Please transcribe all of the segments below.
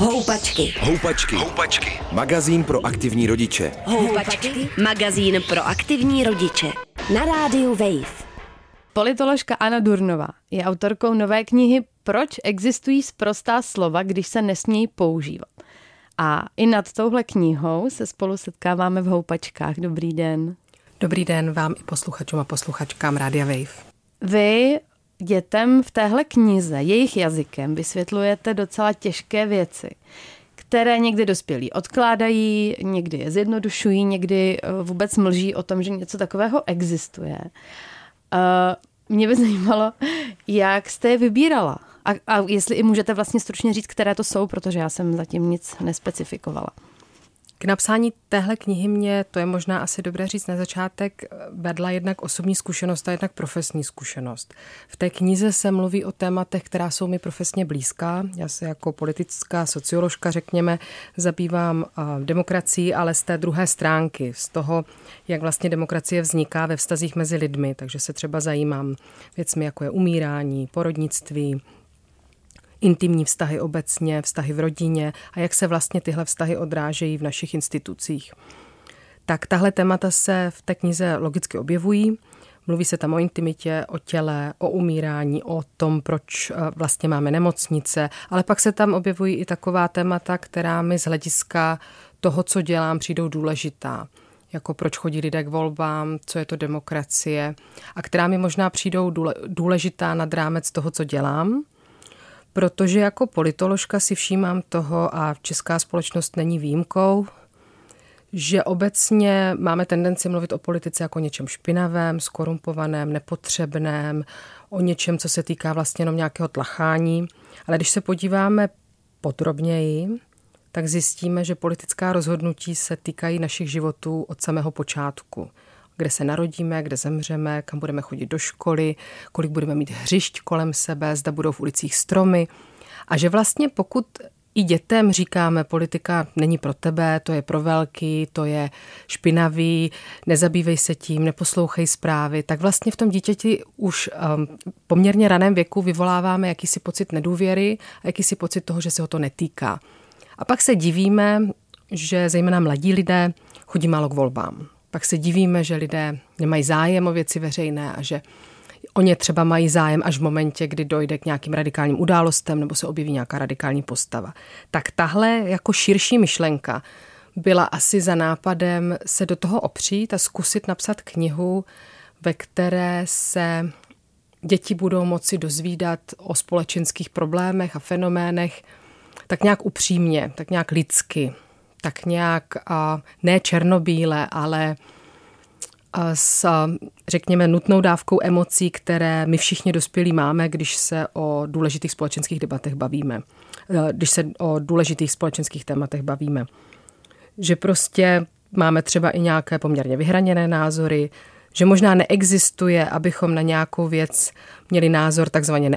Houpačky. Houpačky. Houpačky. Magazín pro aktivní rodiče. Houpačky. Magazín pro aktivní rodiče. Na rádiu Wave. Politoložka Anna Durnová je autorkou nové knihy Proč existují sprostá slova, když se nesmějí používat. A i nad touhle knihou se spolu setkáváme v Houpačkách. Dobrý den. Dobrý den vám i posluchačům a posluchačkám Rádia Wave. Vy dětem v téhle knize jejich jazykem vysvětlujete docela těžké věci, které někdy dospělí odkládají, někdy je zjednodušují, někdy eh, vůbec mlží o tom, že něco takového existuje. Uh, mě by zajímalo, jak jste je vybírala. A, a jestli i můžete vlastně stručně říct, které to jsou, protože já jsem zatím nic nespecifikovala. K napsání téhle knihy mě, to je možná asi dobré říct na začátek, vedla jednak osobní zkušenost a jednak profesní zkušenost. V té knize se mluví o tématech, která jsou mi profesně blízká. Já se jako politická socioložka, řekněme, zabývám demokracií, ale z té druhé stránky, z toho, jak vlastně demokracie vzniká ve vztazích mezi lidmi. Takže se třeba zajímám věcmi, jako je umírání, porodnictví, intimní vztahy obecně, vztahy v rodině a jak se vlastně tyhle vztahy odrážejí v našich institucích. Tak tahle témata se v té knize logicky objevují. Mluví se tam o intimitě, o těle, o umírání, o tom, proč eh, vlastně máme nemocnice, ale pak se tam objevují i taková témata, která mi z hlediska toho, co dělám, přijdou důležitá jako proč chodí lidé k volbám, co je to demokracie a která mi možná přijdou důležitá nad rámec toho, co dělám, protože jako politoložka si všímám toho a česká společnost není výjimkou, že obecně máme tendenci mluvit o politice jako o něčem špinavém, skorumpovaném, nepotřebném, o něčem, co se týká vlastně jenom nějakého tlachání. Ale když se podíváme podrobněji, tak zjistíme, že politická rozhodnutí se týkají našich životů od samého počátku kde se narodíme, kde zemřeme, kam budeme chodit do školy, kolik budeme mít hřišť kolem sebe, zda budou v ulicích stromy. A že vlastně pokud i dětem říkáme, politika není pro tebe, to je pro velký, to je špinavý, nezabývej se tím, neposlouchej zprávy, tak vlastně v tom dítěti už um, poměrně raném věku vyvoláváme jakýsi pocit nedůvěry a jakýsi pocit toho, že se ho to netýká. A pak se divíme, že zejména mladí lidé chodí málo k volbám. Pak se divíme, že lidé nemají zájem o věci veřejné a že o ně třeba mají zájem až v momentě, kdy dojde k nějakým radikálním událostem nebo se objeví nějaká radikální postava. Tak tahle jako širší myšlenka byla asi za nápadem se do toho opřít a zkusit napsat knihu, ve které se děti budou moci dozvídat o společenských problémech a fenoménech tak nějak upřímně, tak nějak lidsky, tak nějak ne černobíle, ale s, řekněme, nutnou dávkou emocí, které my všichni dospělí máme, když se o důležitých společenských debatech bavíme, e, když se o důležitých společenských tématech bavíme. Že prostě máme třeba i nějaké poměrně vyhraněné názory, že možná neexistuje, abychom na nějakou věc měli názor takzvaně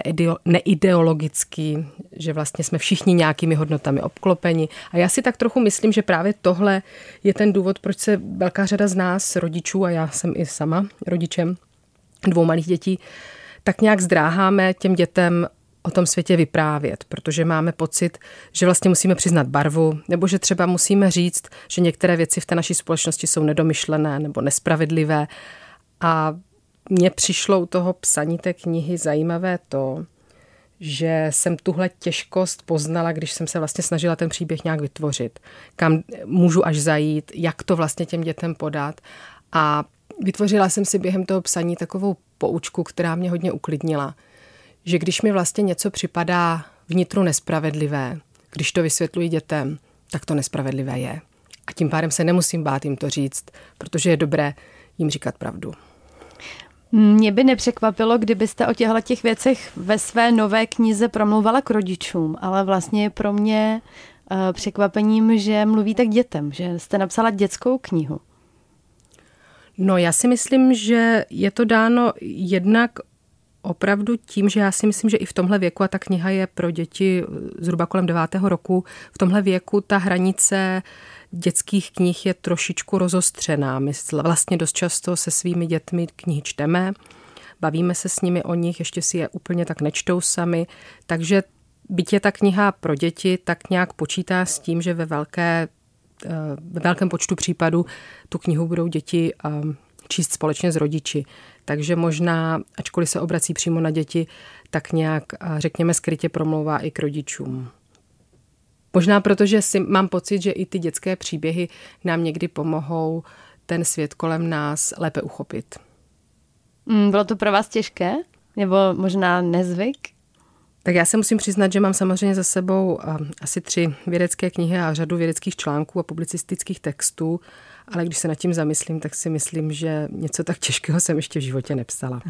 neideologický, že vlastně jsme všichni nějakými hodnotami obklopeni. A já si tak trochu myslím, že právě tohle je ten důvod, proč se velká řada z nás, rodičů, a já jsem i sama rodičem dvou malých dětí, tak nějak zdráháme těm dětem o tom světě vyprávět, protože máme pocit, že vlastně musíme přiznat barvu, nebo že třeba musíme říct, že některé věci v té naší společnosti jsou nedomyšlené nebo nespravedlivé a mně přišlo u toho psaní té knihy zajímavé to, že jsem tuhle těžkost poznala, když jsem se vlastně snažila ten příběh nějak vytvořit. Kam můžu až zajít, jak to vlastně těm dětem podat. A vytvořila jsem si během toho psaní takovou poučku, která mě hodně uklidnila. Že když mi vlastně něco připadá vnitru nespravedlivé, když to vysvětluji dětem, tak to nespravedlivé je. A tím pádem se nemusím bát jim to říct, protože je dobré jim říkat pravdu. Mě by nepřekvapilo, kdybyste o těchto těch věcech ve své nové knize promluvala k rodičům, ale vlastně je pro mě uh, překvapením, že mluvíte k dětem, že jste napsala dětskou knihu. No já si myslím, že je to dáno jednak opravdu tím, že já si myslím, že i v tomhle věku, a ta kniha je pro děti zhruba kolem devátého roku, v tomhle věku ta hranice dětských knih je trošičku rozostřená. My vlastně dost často se svými dětmi knihy čteme, bavíme se s nimi o nich, ještě si je úplně tak nečtou sami, takže byť je ta kniha pro děti, tak nějak počítá s tím, že ve velké eh, ve velkém počtu případů tu knihu budou děti ehm, číst společně s rodiči. Takže možná, ačkoliv se obrací přímo na děti, tak nějak, řekněme, skrytě promlouvá i k rodičům. Možná protože si mám pocit, že i ty dětské příběhy nám někdy pomohou ten svět kolem nás lépe uchopit. Mm, bylo to pro vás těžké? Nebo možná nezvyk? Tak já se musím přiznat, že mám samozřejmě za sebou asi tři vědecké knihy a řadu vědeckých článků a publicistických textů, ale když se nad tím zamyslím, tak si myslím, že něco tak těžkého jsem ještě v životě nepsala.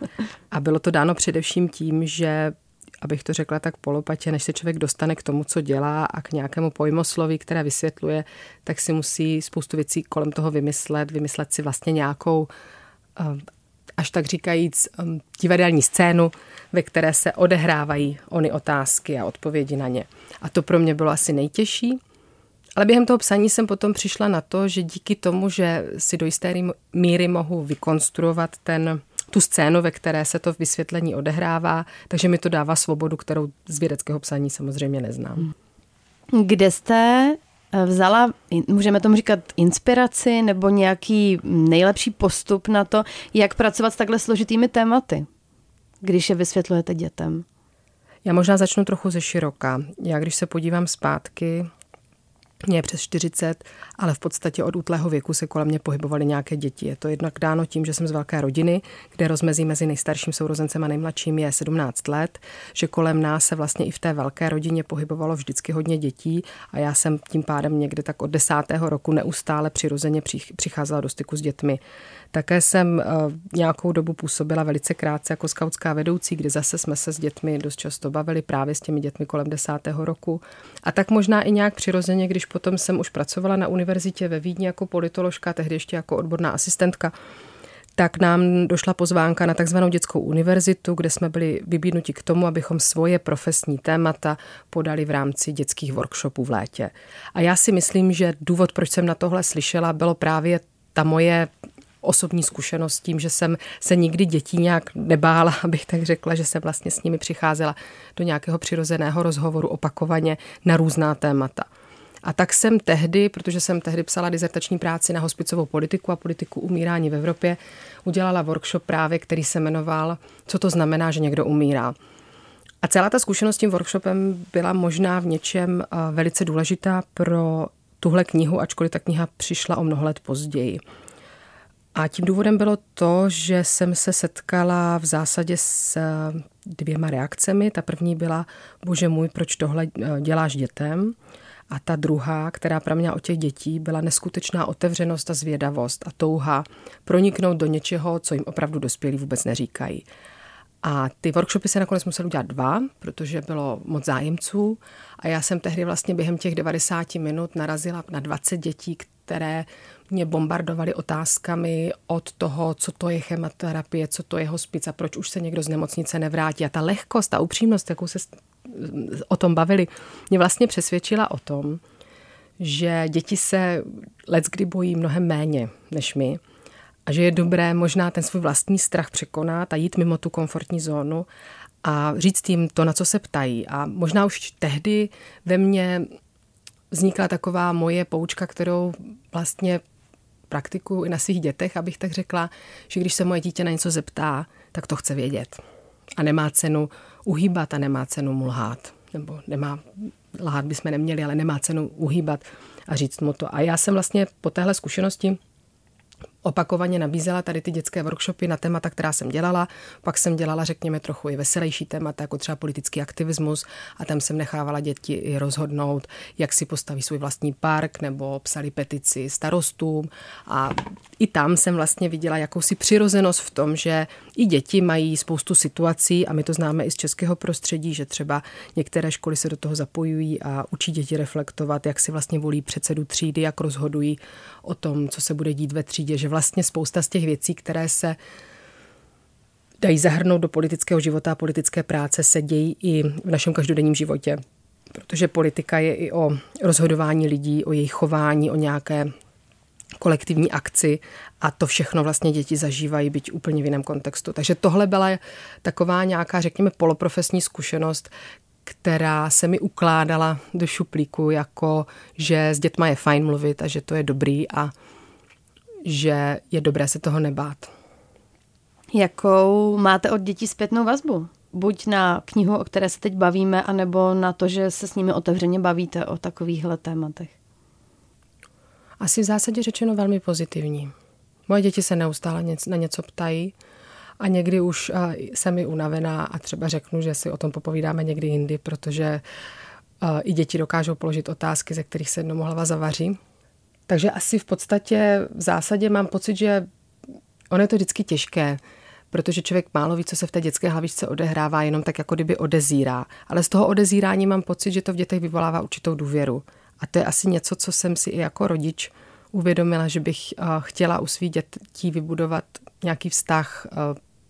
A bylo to dáno především tím, že abych to řekla tak polopatě, než se člověk dostane k tomu, co dělá a k nějakému pojmosloví, které vysvětluje, tak si musí spoustu věcí kolem toho vymyslet, vymyslet si vlastně nějakou až tak říkajíc um, divadelní scénu, ve které se odehrávají ony otázky a odpovědi na ně. A to pro mě bylo asi nejtěžší. Ale během toho psaní jsem potom přišla na to, že díky tomu, že si do jisté míry mohu vykonstruovat ten, tu scénu, ve které se to vysvětlení odehrává, takže mi to dává svobodu, kterou z vědeckého psaní samozřejmě neznám. Kde jste vzala, můžeme tomu říkat, inspiraci nebo nějaký nejlepší postup na to, jak pracovat s takhle složitými tématy, když je vysvětlujete dětem? Já možná začnu trochu ze široka. Já když se podívám zpátky mě je přes 40, ale v podstatě od útlého věku se kolem mě pohybovaly nějaké děti. Je to jednak dáno tím, že jsem z velké rodiny, kde rozmezí mezi nejstarším sourozencem a nejmladším je 17 let, že kolem nás se vlastně i v té velké rodině pohybovalo vždycky hodně dětí a já jsem tím pádem někde tak od desátého roku neustále přirozeně přicházela do styku s dětmi. Také jsem eh, nějakou dobu působila velice krátce jako skautská vedoucí, kde zase jsme se s dětmi dost často bavili právě s těmi dětmi kolem desátého roku. A tak možná i nějak přirozeně, když potom jsem už pracovala na univerzitě ve Vídni jako politoložka, tehdy ještě jako odborná asistentka, tak nám došla pozvánka na takzvanou dětskou univerzitu, kde jsme byli vybídnuti k tomu, abychom svoje profesní témata podali v rámci dětských workshopů v létě. A já si myslím, že důvod, proč jsem na tohle slyšela, bylo právě ta moje osobní zkušenost tím, že jsem se nikdy dětí nějak nebála, abych tak řekla, že jsem vlastně s nimi přicházela do nějakého přirozeného rozhovoru opakovaně na různá témata. A tak jsem tehdy, protože jsem tehdy psala dizertační práci na hospicovou politiku a politiku umírání v Evropě, udělala workshop právě, který se jmenoval Co to znamená, že někdo umírá. A celá ta zkušenost s tím workshopem byla možná v něčem eh, velice důležitá pro tuhle knihu, ačkoliv ta kniha přišla o mnoho let později. A tím důvodem bylo to, že jsem se setkala v zásadě s eh, dvěma reakcemi. Ta první byla, bože můj, proč tohle eh, děláš dětem? A ta druhá, která pro mě od těch dětí, byla neskutečná otevřenost a zvědavost a touha proniknout do něčeho, co jim opravdu dospělí vůbec neříkají. A ty workshopy se nakonec museli udělat dva, protože bylo moc zájemců. A já jsem tehdy vlastně během těch 90 minut narazila na 20 dětí, které mě bombardovali otázkami od toho, co to je chemoterapie, co to je hospic a proč už se někdo z nemocnice nevrátí. A ta lehkost, ta upřímnost, jakou se o tom bavili, mě vlastně přesvědčila o tom, že děti se let kdy bojí mnohem méně než my a že je dobré možná ten svůj vlastní strach překonat a jít mimo tu komfortní zónu a říct jim to, na co se ptají. A možná už tehdy ve mně vznikla taková moje poučka, kterou vlastně praktikuju i na svých dětech, abych tak řekla, že když se moje dítě na něco zeptá, tak to chce vědět. A nemá cenu uhýbat a nemá cenu mu lhát. Nebo nemá, lhát bychom neměli, ale nemá cenu uhýbat a říct mu to. A já jsem vlastně po téhle zkušenosti opakovaně nabízela tady ty dětské workshopy na témata, která jsem dělala. Pak jsem dělala, řekněme, trochu i veselější témata, jako třeba politický aktivismus a tam jsem nechávala děti i rozhodnout, jak si postaví svůj vlastní park nebo psali petici starostům a i tam jsem vlastně viděla jakousi přirozenost v tom, že i děti mají spoustu situací a my to známe i z českého prostředí, že třeba některé školy se do toho zapojují a učí děti reflektovat, jak si vlastně volí předsedu třídy, jak rozhodují o tom, co se bude dít ve třídě, že vlastně spousta z těch věcí, které se dají zahrnout do politického života a politické práce, se dějí i v našem každodenním životě. Protože politika je i o rozhodování lidí, o jejich chování, o nějaké kolektivní akci a to všechno vlastně děti zažívají, byť úplně v jiném kontextu. Takže tohle byla taková nějaká, řekněme, poloprofesní zkušenost, která se mi ukládala do šuplíku, jako že s dětma je fajn mluvit a že to je dobrý a že je dobré se toho nebát. Jakou máte od dětí zpětnou vazbu? Buď na knihu, o které se teď bavíme, anebo na to, že se s nimi otevřeně bavíte o takovýchhle tématech? Asi v zásadě řečeno velmi pozitivní. Moje děti se neustále na něco ptají a někdy už jsem mi unavená a třeba řeknu, že si o tom popovídáme někdy jindy, protože i děti dokážou položit otázky, ze kterých se jednou hlava zavaří. Takže asi v podstatě v zásadě mám pocit, že ono je to vždycky těžké, protože člověk málo ví, co se v té dětské hlavičce odehrává, jenom tak jako kdyby odezírá. Ale z toho odezírání mám pocit, že to v dětech vyvolává určitou důvěru. A to je asi něco, co jsem si i jako rodič uvědomila, že bych eh, chtěla u svých dětí vybudovat nějaký vztah, eh,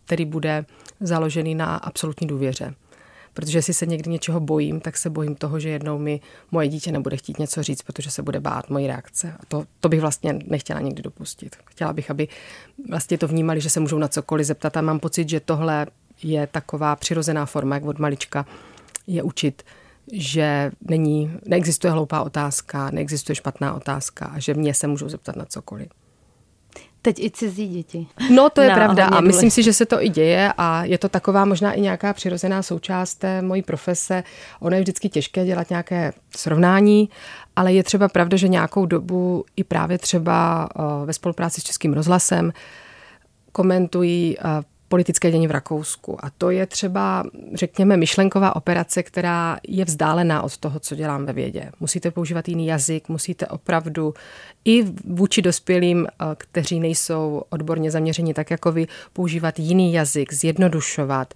který bude založený na absolutní důvěře. Protože jestli se někdy něčeho bojím, tak se bojím toho, že jednou mi moje dítě nebude chtít něco říct, protože se bude bát mojí reakce. A to, to bych vlastně nechtěla nikdy dopustit. Chtěla bych, aby vlastně to vnímali, že se můžou na cokoliv zeptat. A mám pocit, že tohle je taková přirozená forma, jak od malička je učit že není, neexistuje hloupá otázka, neexistuje špatná otázka a že mě se můžou zeptat na cokoliv. Teď i cizí děti. No to je na pravda a myslím si, že se to i děje a je to taková možná i nějaká přirozená součást té mojí profese. Ono je vždycky těžké dělat nějaké srovnání, ale je třeba pravda, že nějakou dobu i právě třeba eh, ve spolupráci s Českým rozhlasem komentují eh, politické dění v Rakousku. A to je třeba, řekněme, myšlenková operace, která je vzdálená od toho, co dělám ve vědě. Musíte používat jiný jazyk, musíte opravdu i vůči dospělým, eh, kteří nejsou odborně zaměřeni tak jako vy, používat jiný jazyk, zjednodušovat,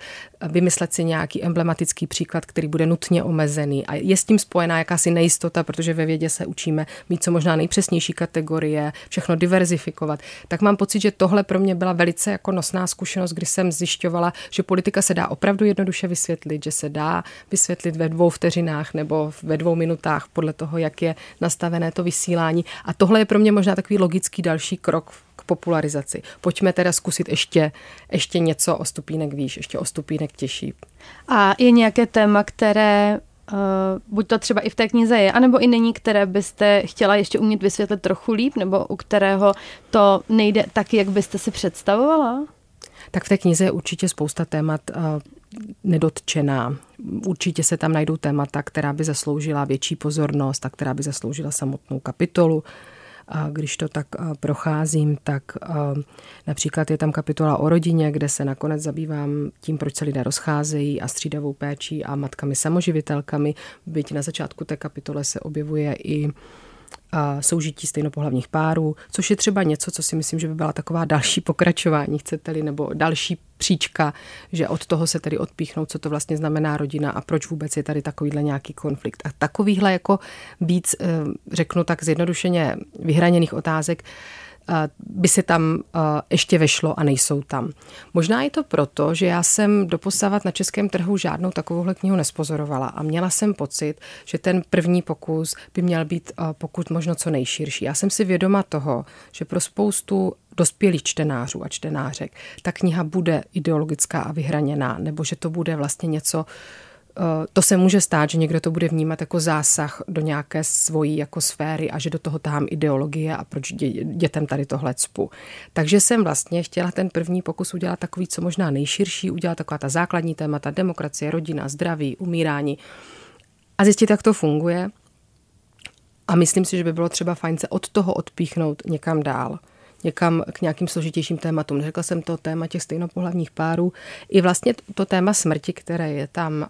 vymyslet si nějaký emblematický příklad, který bude nutně omezený. A je s tím spojená jakási nejistota, protože ve vědě se učíme mít co možná nejpřesnější kategorie, všechno diverzifikovat. Tak mám pocit, že tohle pro mě byla velice jako nosná zkušenost, kdy jsem zjišťovala, že politika se dá opravdu jednoduše vysvětlit, že se dá vysvětlit ve dvou vteřinách nebo ve dvou minutách podle toho, jak je nastavené to vysílání. A tohle je pro mě možná takový logický další krok k popularizaci. Pojďme teda zkusit ještě, ještě něco o stupínek výš, ještě o stupínek těžší. A je nějaké téma, které Uh, buď to třeba i v té knize je, anebo i není, které byste chtěla ještě umět vysvětlit trochu líp, nebo u kterého to nejde tak, jak byste si představovala? Tak v té knize je určitě spousta témat uh, nedotčená. Určitě se tam najdou témata, která by zasloužila větší pozornost a která by zasloužila samotnou kapitolu. A když to tak procházím, tak například je tam kapitola o rodině, kde se nakonec zabývám tím, proč se lidé rozcházejí a střídavou péčí a matkami samoživitelkami. Byť na začátku té kapitole se objevuje i soužití stejnopohlavních párů, což je třeba něco, co si myslím, že by byla taková další pokračování, chcete-li, nebo další příčka, že od toho se tedy odpíchnout, co to vlastně znamená rodina a proč vůbec je tady takovýhle nějaký konflikt. A takovýhle jako víc, eh, řeknu tak zjednodušeně, vyhraněných otázek, by se tam ještě vešlo a nejsou tam. Možná je to proto, že já jsem doposavat na českém trhu žádnou takovouhle knihu nespozorovala a měla jsem pocit, že ten první pokus by měl být pokud možno co nejširší. Já jsem si vědoma toho, že pro spoustu dospělých čtenářů a čtenářek ta kniha bude ideologická a vyhraněná, nebo že to bude vlastně něco, Eh, to se může stát, že někdo to bude vnímat jako zásah do nějaké svojí jako sféry a že do toho tahám ideologie a proč dě, dětem tady tohle cpu. Takže jsem vlastně chtěla ten první pokus udělat takový, co možná nejširší, udělat taková ta základní témata demokracie, rodina, zdraví, umírání a zjistit, jak to funguje. A myslím si, že by bylo třeba fajn se od toho odpíchnout někam dál někam k nějakým složitějším tématům. Řekla jsem to téma těch stejnopohlavních párů. I vlastně to téma smrti, které je tam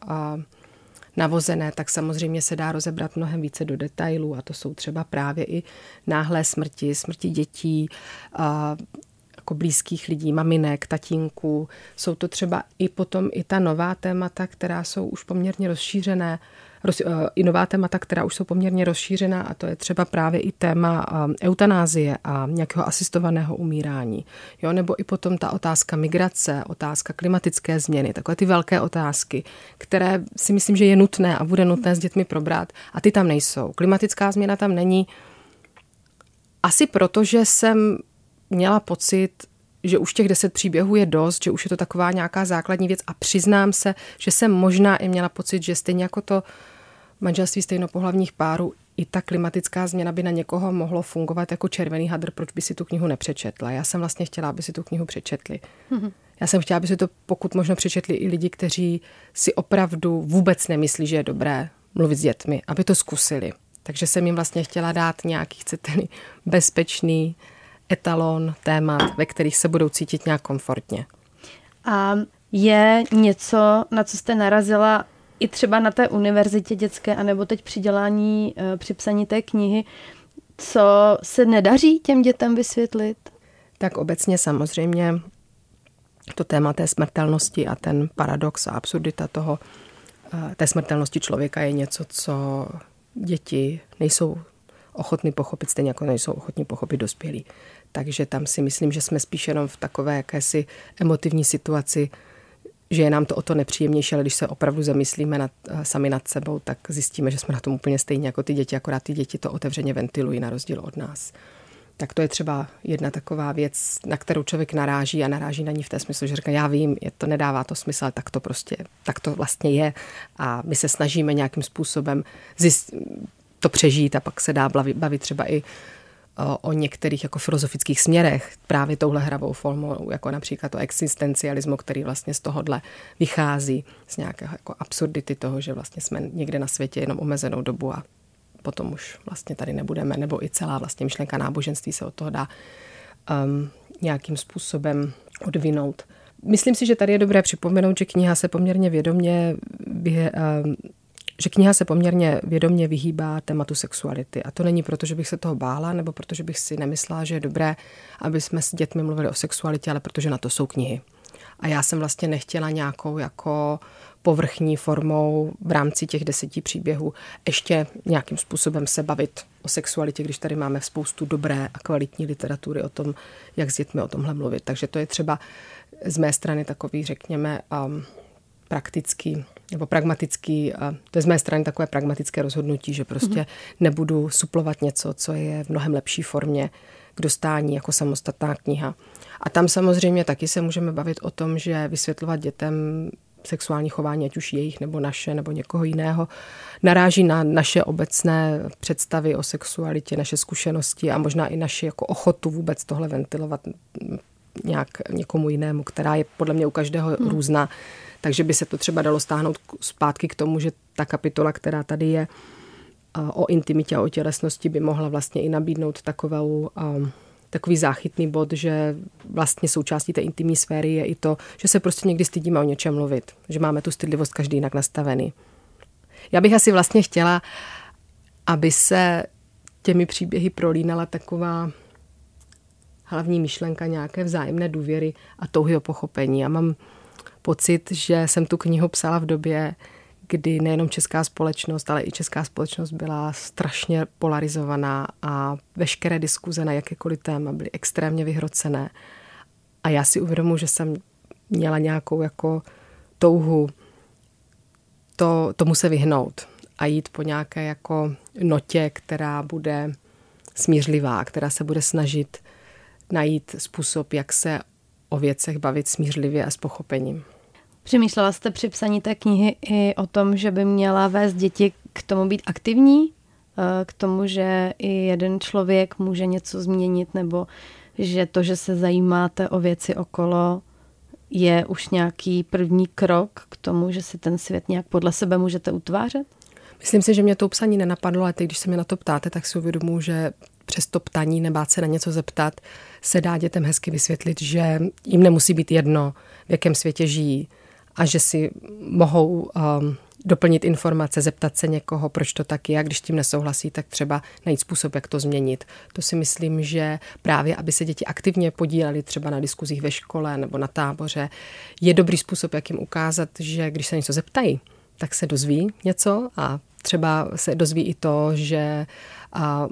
navozené, tak samozřejmě se dá rozebrat mnohem více do detailů a to jsou třeba právě i náhlé smrti, smrti dětí, jako blízkých lidí, maminek, tatínků. Jsou to třeba i potom i ta nová témata, která jsou už poměrně rozšířené, roz, nová témata, která už jsou poměrně rozšířená a to je třeba právě i téma um, eutanázie a nějakého asistovaného umírání. Jo, nebo i potom ta otázka migrace, otázka klimatické změny, takové ty velké otázky, které si myslím, že je nutné a bude nutné s dětmi probrat a ty tam nejsou. Klimatická změna tam není asi proto, že jsem měla pocit, že už těch deset příběhů je dost, že už je to taková nějaká základní věc a přiznám se, že jsem možná i měla pocit, že stejně jako to manželství stejnopohlavních párů, i ta klimatická změna by na někoho mohlo fungovat jako červený hadr, proč by si tu knihu nepřečetla. Já jsem vlastně chtěla, aby si tu knihu přečetli. Mm-hmm. Já jsem chtěla, aby si to pokud možno přečetli i lidi, kteří si opravdu vůbec nemyslí, že je dobré mluvit s dětmi, aby to zkusili. Takže jsem jim vlastně chtěla dát nějaký, chcete bezpečný etalon témat, ve kterých se budou cítit nějak komfortně. A je něco, na co jste narazila i třeba na té univerzitě dětské, anebo teď při dělání, eh, při psaní té knihy, co se nedaří těm dětem vysvětlit? Tak obecně samozřejmě to téma té smrtelnosti a ten paradox a absurdita toho, eh, té smrtelnosti člověka je něco, co děti nejsou ochotní pochopit, stejně jako nejsou ochotní pochopit dospělí. Takže tam si myslím, že jsme spíš jenom v takové jakési emotivní situaci, že je nám to o to nepříjemnější, ale když se opravdu zamyslíme nad, eh, sami nad sebou, tak zjistíme, že jsme na tom úplně stejně jako ty děti, akorát ty děti to otevřeně ventilují na rozdíl od nás. Tak to je třeba jedna taková věc, na kterou člověk naráží a naráží na ní v té smyslu, že říká, já vím, je to nedává to smysl, ale tak to prostě, tak to vlastně je. A my se snažíme nějakým způsobem zjist, to přežít a pak se dá bavit, bavit třeba i o některých jako filozofických směrech právě touhle hravou formou, jako například o existencialismu, který vlastně z tohohle vychází z nějakého jako absurdity toho, že vlastně jsme někde na světě jenom omezenou dobu a potom už vlastně tady nebudeme, nebo i celá vlastně myšlenka náboženství se od toho dá um, nějakým způsobem odvinout. Myslím si, že tady je dobré připomenout, že kniha se poměrně vědomě um, že kniha se poměrně vědomě vyhýbá tématu sexuality. A to není proto, že bych se toho bála, nebo protože bych si nemyslela, že je dobré, aby jsme s dětmi mluvili o sexualitě, ale protože na to jsou knihy. A já jsem vlastně nechtěla nějakou jako povrchní formou v rámci těch deseti příběhů ještě nějakým způsobem se bavit o sexualitě, když tady máme spoustu dobré a kvalitní literatury o tom, jak s dětmi o tomhle mluvit. Takže to je třeba z mé strany takový, řekněme, um, praktický nebo pragmatický, to je z mé strany takové pragmatické rozhodnutí, že prostě mm-hmm. nebudu suplovat něco, co je v mnohem lepší formě k dostání jako samostatná kniha. A tam samozřejmě taky se můžeme bavit o tom, že vysvětlovat dětem sexuální chování, ať už jejich nebo naše nebo někoho jiného, naráží na naše obecné představy o sexualitě, naše zkušenosti a možná i naši jako ochotu vůbec tohle ventilovat nějak někomu jinému, která je podle mě u každého hmm. různá. Takže by se to třeba dalo stáhnout zpátky k tomu, že ta kapitola, která tady je o intimitě a o tělesnosti, by mohla vlastně i nabídnout takovou, takový záchytný bod, že vlastně součástí té intimní sféry je i to, že se prostě někdy stydíme o něčem mluvit, že máme tu stydlivost každý jinak nastavený. Já bych asi vlastně chtěla, aby se těmi příběhy prolínala taková hlavní myšlenka nějaké vzájemné důvěry a touhy o pochopení. Já mám pocit, že jsem tu knihu psala v době, kdy nejenom česká společnost, ale i česká společnost byla strašně polarizovaná a veškeré diskuze na jakékoliv téma byly extrémně vyhrocené. A já si uvědomuji, že jsem měla nějakou jako touhu to, tomu se vyhnout a jít po nějaké jako notě, která bude smířlivá, která se bude snažit najít způsob, jak se o věcech bavit smířlivě a s pochopením. Přemýšlela jste při psaní té knihy i o tom, že by měla vést děti k tomu být aktivní, eh, k tomu, že i jeden člověk může něco změnit, nebo že to, že se zajímáte o věci okolo, je už nějaký první krok k tomu, že si ten svět nějak podle sebe můžete utvářet? Myslím si, že mě to psaní nenapadlo, ale teď, když se mi na to ptáte, tak si uvědomuji, že přes to ptaní, nebát se na něco zeptat, se dá dětem hezky vysvětlit, že jim nemusí být jedno, v jakém světě žijí a že si mohou um, doplnit informace, zeptat se někoho, proč to tak je a když tím nesouhlasí, tak třeba najít způsob, jak to změnit. To si myslím, že právě, aby se děti aktivně podílely třeba na diskuzích ve škole nebo na táboře, je dobrý způsob, jak jim ukázat, že když se něco zeptají, tak se dozví něco a třeba se dozví i to, že a,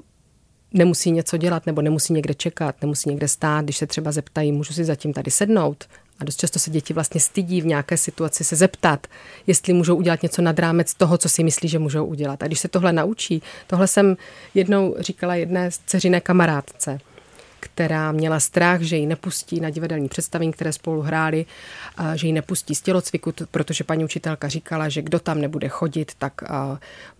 nemusí něco dělat nebo nemusí někde čekat, nemusí někde stát, když se třeba zeptají, můžu si zatím tady sednout. A dost často se děti vlastně stydí v nějaké situaci se zeptat, jestli můžou udělat něco nad rámec toho, co si myslí, že můžou udělat. A když se tohle naučí, tohle jsem jednou říkala jedné dceřiné kamarádce, která měla strach, že ji nepustí na divadelní představení, které spolu hráli, že ji nepustí z tělocviku, protože paní učitelka říkala, že kdo tam nebude chodit, tak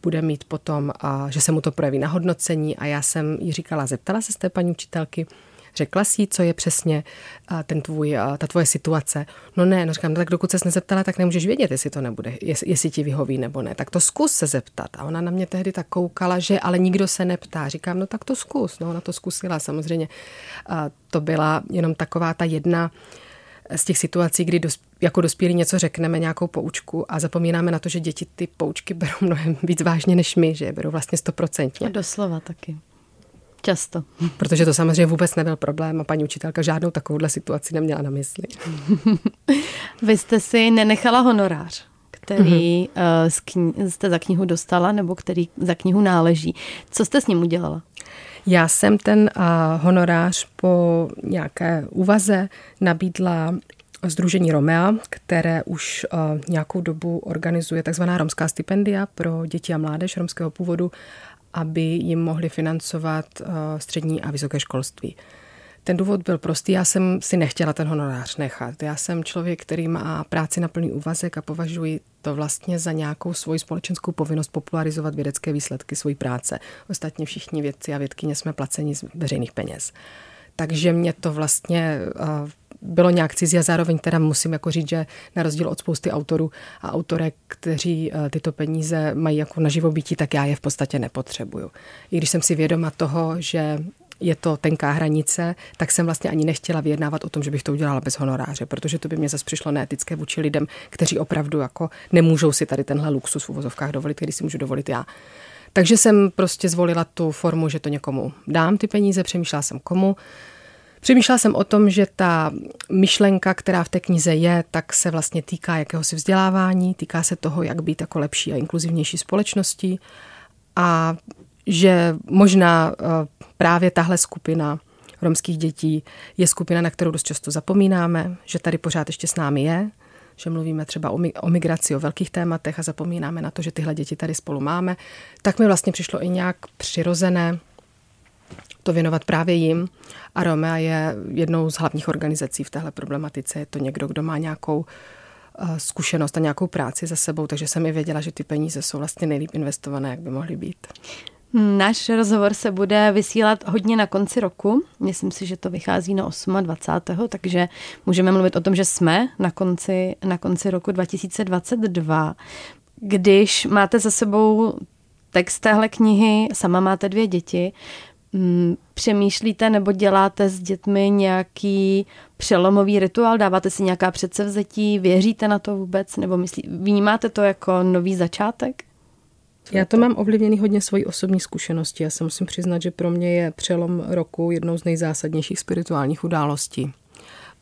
bude mít potom, že se mu to projeví na hodnocení a já jsem jí říkala, zeptala se z té paní učitelky, Řekla si co je přesně ten tvůj, ta tvoje situace? No ne, no říkám, no tak dokud se nezeptala, tak nemůžeš vědět, jestli to nebude, jestli, ti vyhoví nebo ne. Tak to zkus se zeptat. A ona na mě tehdy tak koukala, že ale nikdo se neptá. Říkám, no tak to zkus. No ona to zkusila samozřejmě. A to byla jenom taková ta jedna z těch situací, kdy dos, jako dospělí něco řekneme, nějakou poučku a zapomínáme na to, že děti ty poučky berou mnohem víc vážně než my, že je berou vlastně stoprocentně. Doslova taky. Často. Protože to samozřejmě vůbec nebyl problém a paní učitelka žádnou takovouhle situaci neměla na mysli. Vy jste si nenechala honorář, který mm-hmm. z kni- jste za knihu dostala nebo který za knihu náleží. Co jste s ním udělala? Já jsem ten uh, honorář po nějaké úvaze nabídla Združení Romea, které už uh, nějakou dobu organizuje takzvaná romská stipendia pro děti a mládež romského původu aby jim mohli financovat eh, střední a vysoké školství. Ten důvod byl prostý, já jsem si nechtěla ten honorář nechat. Já jsem člověk, který má práci na plný úvazek a považuji to vlastně za nějakou svoji společenskou povinnost popularizovat vědecké výsledky své práce. Ostatně všichni vědci a vědkyně jsme placeni z veřejných peněz. Takže mě to vlastně uh, bylo nějak cizí a zároveň teda musím jako říct, že na rozdíl od spousty autorů a autorek, kteří uh, tyto peníze mají jako na živobytí, tak já je v podstatě nepotřebuju. I když jsem si vědoma toho, že je to tenká hranice, tak jsem vlastně ani nechtěla vyjednávat o tom, že bych to udělala bez honoráře, protože to by mě zase přišlo neetické vůči lidem, kteří opravdu jako nemůžou si tady tenhle luxus v uvozovkách dovolit, který si můžu dovolit já. Takže jsem prostě zvolila tu formu, že to někomu dám ty peníze, přemýšlela jsem komu. Přemýšlela jsem o tom, že ta myšlenka, která v té knize je, tak se vlastně týká jakéhosi vzdělávání, týká se toho, jak být jako lepší a inkluzivnější společností a že možná eh, právě tahle skupina romských dětí je skupina, na kterou dost často zapomínáme, že tady pořád ještě s námi je, že mluvíme třeba o migraci, o velkých tématech a zapomínáme na to, že tyhle děti tady spolu máme, tak mi vlastně přišlo i nějak přirozené to věnovat právě jim. A Romea je jednou z hlavních organizací v téhle problematice. Je to někdo, kdo má nějakou eh, zkušenost a nějakou práci za sebou, takže jsem i věděla, že ty peníze jsou vlastně nejlíp investované, jak by mohly být. Náš rozhovor se bude vysílat hodně na konci roku. Myslím si, že to vychází na 28. takže můžeme mluvit o tom, že jsme na konci, na konci roku 2022. Když máte za sebou text téhle knihy, sama máte dvě děti, mm, přemýšlíte nebo děláte s dětmi nějaký přelomový rituál, dáváte si nějaká předsevzetí, věříte na to vůbec, nebo myslí, vnímáte to jako nový začátek? Já to mám ovlivněný hodně svojí osobní zkušenosti. Já se musím přiznat, že pro mě je přelom roku jednou z nejzásadnějších spirituálních událostí.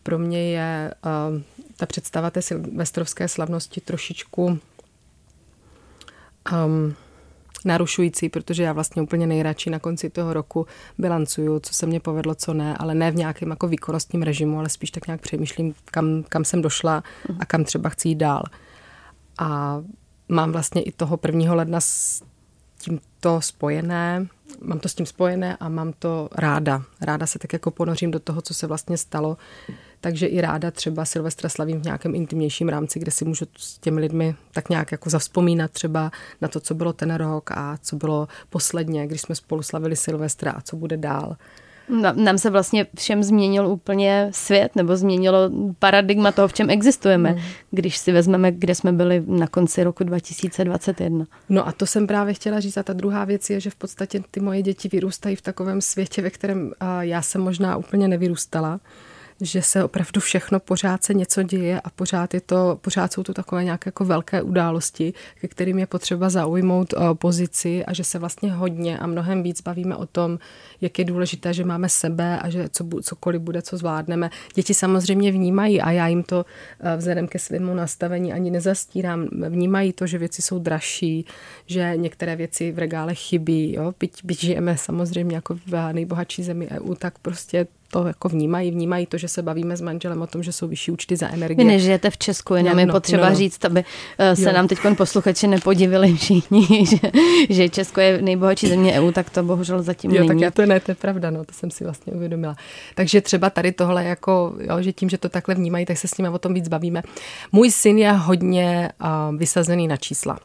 Pro mě je uh, ta představa té silvestrovské slavnosti trošičku um, narušující, protože já vlastně úplně nejradši na konci toho roku bilancuju, co se mě povedlo, co ne, ale ne v nějakém jako výkonnostním režimu, ale spíš tak nějak přemýšlím, kam, kam jsem došla a kam třeba chci jít dál. A mám vlastně i toho 1. ledna s tímto spojené, mám to s tím spojené a mám to ráda. Ráda se tak jako ponořím do toho, co se vlastně stalo. Takže i ráda třeba Silvestra slavím v nějakém intimnějším rámci, kde si můžu s těmi lidmi tak nějak jako zavzpomínat třeba na to, co bylo ten rok a co bylo posledně, když jsme spolu slavili Silvestra a co bude dál. Nám se vlastně všem změnil úplně svět, nebo změnilo paradigma toho, v čem existujeme, mm. když si vezmeme, kde jsme byli na konci roku 2021. No a to jsem právě chtěla říct. A ta druhá věc je, že v podstatě ty moje děti vyrůstají v takovém světě, ve kterém já jsem možná úplně nevyrůstala že se opravdu všechno pořád se něco děje a pořád, je to, pořád jsou to takové nějaké jako velké události, ke kterým je potřeba zaujmout uh, pozici a že se vlastně hodně a mnohem víc bavíme o tom, jak je důležité, že máme sebe a že co, cokoliv bude, co zvládneme. Děti samozřejmě vnímají a já jim to uh, vzhledem ke svému nastavení ani nezastírám. Vnímají to, že věci jsou dražší, že některé věci v regále chybí. Jo? Byť, byť žijeme samozřejmě jako v nejbohatší zemi EU, tak prostě to jako vnímají, vnímají to, že se bavíme s manželem o tom, že jsou vyšší účty za energie. Vy nežijete v Česku, jenom je potřeba no, no. říct, aby eh, se jo. nám teď posluchači nepodivili všichni, že, že Česko je nejbohatší země EU, tak to bohužel zatím jo, není. tak já to ne, to je pravda, no, to jsem si vlastně uvědomila. Takže třeba tady tohle, jako, jo, že tím, že to takhle vnímají, tak se s nimi o tom víc bavíme. Můj syn je hodně uh, vysazený na čísla.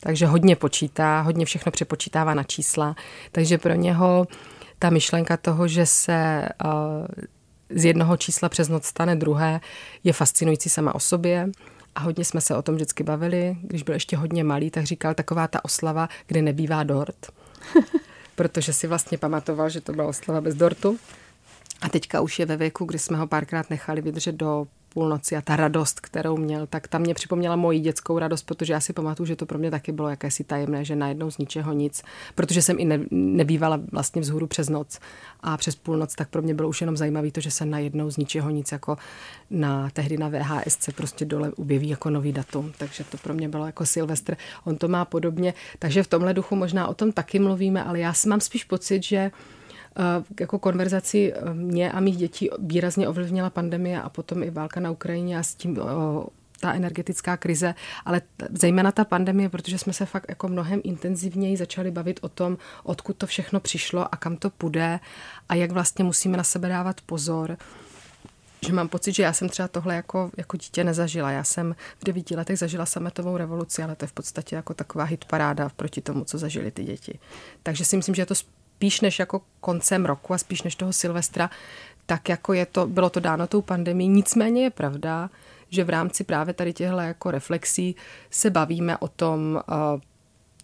Takže hodně počítá, hodně všechno přepočítává na čísla. Takže pro něho ta myšlenka toho, že se uh, z jednoho čísla přes noc stane druhé, je fascinující sama o sobě. A hodně jsme se o tom vždycky bavili. Když byl ještě hodně malý, tak říkal taková ta oslava, kde nebývá dort. Protože si vlastně pamatoval, že to byla oslava bez dortu. A teďka už je ve věku, kdy jsme ho párkrát nechali vydržet do půlnoci a ta radost, kterou měl, tak tam mě připomněla moji dětskou radost, protože já si pamatuju, že to pro mě taky bylo jakési tajemné, že najednou z ničeho nic, protože jsem i ne, nebývala vlastně vzhůru přes noc a přes půlnoc, tak pro mě bylo už jenom zajímavé to, že se najednou z ničeho nic jako na tehdy na VHS se prostě dole objeví jako nový datum, takže to pro mě bylo jako Silvestr. On to má podobně, takže v tomhle duchu možná o tom taky mluvíme, ale já mám spíš pocit, že jako konverzaci eh, mě a mých dětí výrazně ovlivnila pandemie a potom i válka na Ukrajině a s tím ta energetická krize, ale zejména ta pandemie, protože jsme se fakt jako mnohem intenzivněji začali bavit o tom, odkud to všechno přišlo a kam to půjde a jak vlastně musíme na sebe dávat pozor že mám pocit, že já jsem třeba tohle jako, jako dítě nezažila. Já jsem v devíti letech zažila sametovou revoluci, ale to je v podstatě jako taková hitparáda proti tomu, co zažili ty děti. Takže si myslím, že je to spíš než jako koncem roku a spíš než toho Silvestra, tak jako je to, bylo to dáno tou pandemí. Nicméně je pravda, že v rámci právě tady těchto jako reflexí se bavíme o tom, eh,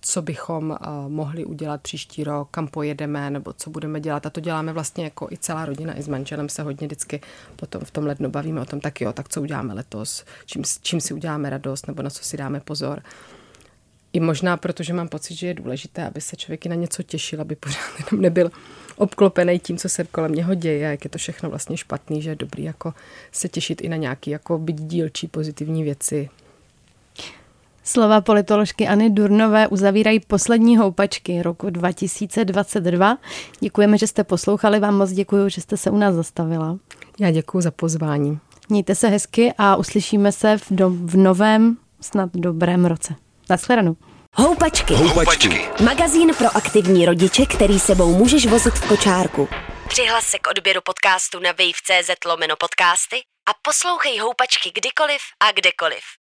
co bychom eh, mohli udělat příští rok, kam pojedeme, nebo co budeme dělat. A to děláme vlastně jako i celá rodina, i s manželem se hodně vždycky potom v tom lednu bavíme o tom, tak jo, tak co uděláme letos, čím, čím si uděláme radost, nebo na co si dáme pozor. I možná proto, že mám pocit, že je důležité, aby se člověk i na něco těšil, aby pořád jenom nebyl obklopený tím, co se kolem něho děje, jak je to všechno vlastně špatný, že je dobrý jako se těšit i na nějaký jako byť dílčí pozitivní věci. Slova politoložky Anny Durnové uzavírají poslední houpačky roku 2022. Děkujeme, že jste poslouchali, vám moc děkuji, že jste se u nás zastavila. Já děkuji za pozvání. Mějte se hezky a uslyšíme se v, do, v novém, snad dobrém roce. Naschledanou. Houpačky. Houpačky. Magazín pro aktivní rodiče, který sebou můžeš vozit v kočárku. Přihlas se k odběru podcastu na wave.cz lomeno podcasty a poslouchej Houpačky kdykoliv a kdekoliv.